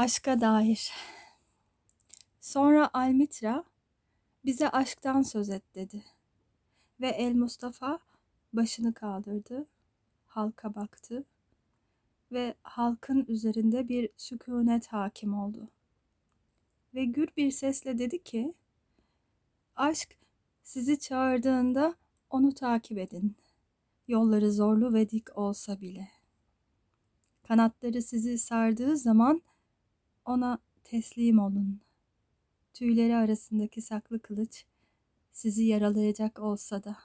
Aşka dair. Sonra Almitra bize aşktan söz et dedi. Ve El Mustafa başını kaldırdı, halka baktı ve halkın üzerinde bir sükunet hakim oldu. Ve gür bir sesle dedi ki, aşk sizi çağırdığında onu takip edin. Yolları zorlu ve dik olsa bile. Kanatları sizi sardığı zaman ona teslim olun. Tüyleri arasındaki saklı kılıç sizi yaralayacak olsa da.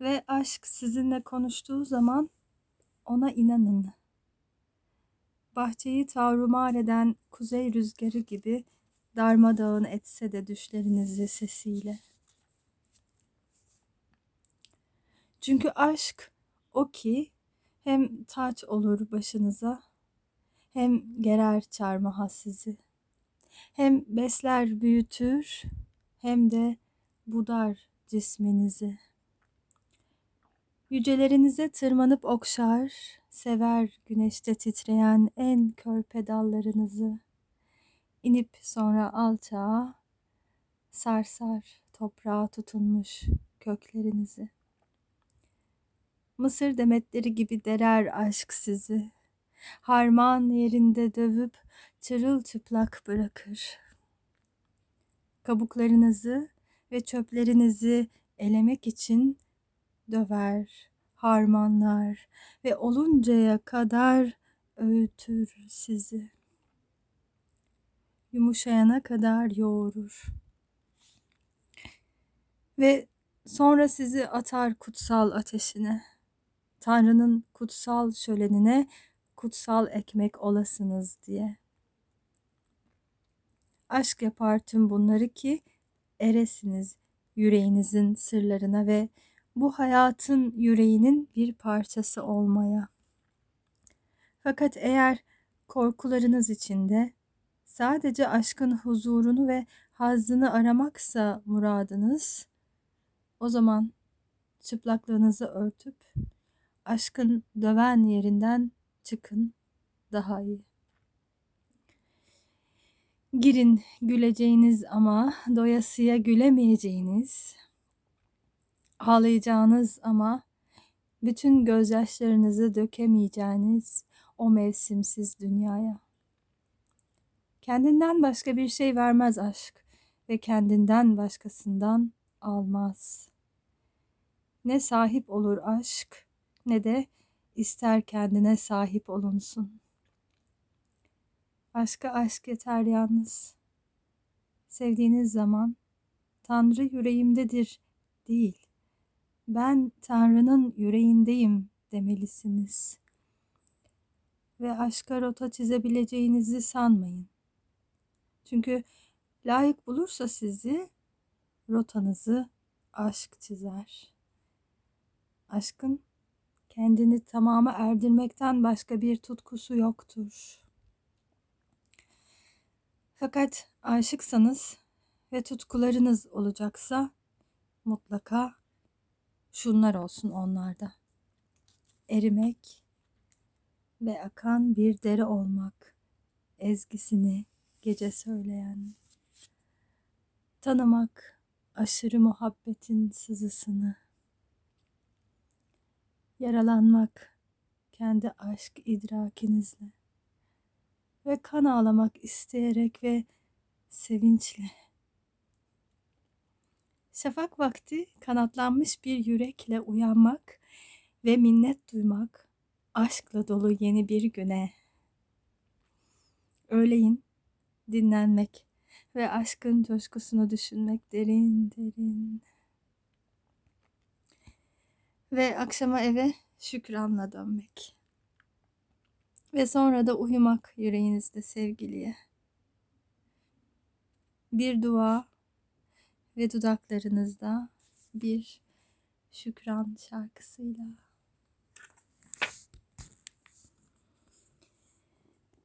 Ve aşk sizinle konuştuğu zaman ona inanın. Bahçeyi tavrumar eden kuzey rüzgarı gibi darmadağın etse de düşlerinizi sesiyle. Çünkü aşk o ki hem taç olur başınıza hem gerer çarmıha sizi. Hem besler büyütür hem de budar cisminizi. Yücelerinize tırmanıp okşar, sever güneşte titreyen en körpe dallarınızı. İnip sonra alçağa, sarsar toprağa tutunmuş köklerinizi. Mısır demetleri gibi derer aşk sizi. Harman yerinde dövüp çırılçıplak bırakır. Kabuklarınızı ve çöplerinizi elemek için döver, harmanlar ve oluncaya kadar öğütür sizi. Yumuşayana kadar yoğurur. Ve sonra sizi atar kutsal ateşine. Tanrı'nın kutsal şölenine kutsal ekmek olasınız diye. Aşk yapar tüm bunları ki eresiniz yüreğinizin sırlarına ve bu hayatın yüreğinin bir parçası olmaya. Fakat eğer korkularınız içinde sadece aşkın huzurunu ve hazzını aramaksa muradınız, o zaman çıplaklığınızı örtüp aşkın döven yerinden çıkın daha iyi. Girin güleceğiniz ama doyasıya gülemeyeceğiniz, ağlayacağınız ama bütün gözyaşlarınızı dökemeyeceğiniz o mevsimsiz dünyaya. Kendinden başka bir şey vermez aşk ve kendinden başkasından almaz. Ne sahip olur aşk ne de ister kendine sahip olunsun. Aşka aşk yeter yalnız. Sevdiğiniz zaman Tanrı yüreğimdedir değil. Ben Tanrı'nın yüreğindeyim demelisiniz. Ve aşka rota çizebileceğinizi sanmayın. Çünkü layık bulursa sizi rotanızı aşk çizer. Aşkın kendini tamama erdirmekten başka bir tutkusu yoktur. Fakat aşıksanız ve tutkularınız olacaksa mutlaka şunlar olsun onlarda. Erimek ve akan bir dere olmak, ezgisini gece söyleyen. Tanımak aşırı muhabbetin sızısını yaralanmak kendi aşk idrakinizle ve kan ağlamak isteyerek ve sevinçle. Şafak vakti kanatlanmış bir yürekle uyanmak ve minnet duymak aşkla dolu yeni bir güne. Öğleyin dinlenmek ve aşkın coşkusunu düşünmek derin derin ve akşama eve şükranla dönmek. Ve sonra da uyumak yüreğinizde sevgiliye. Bir dua ve dudaklarınızda bir şükran şarkısıyla.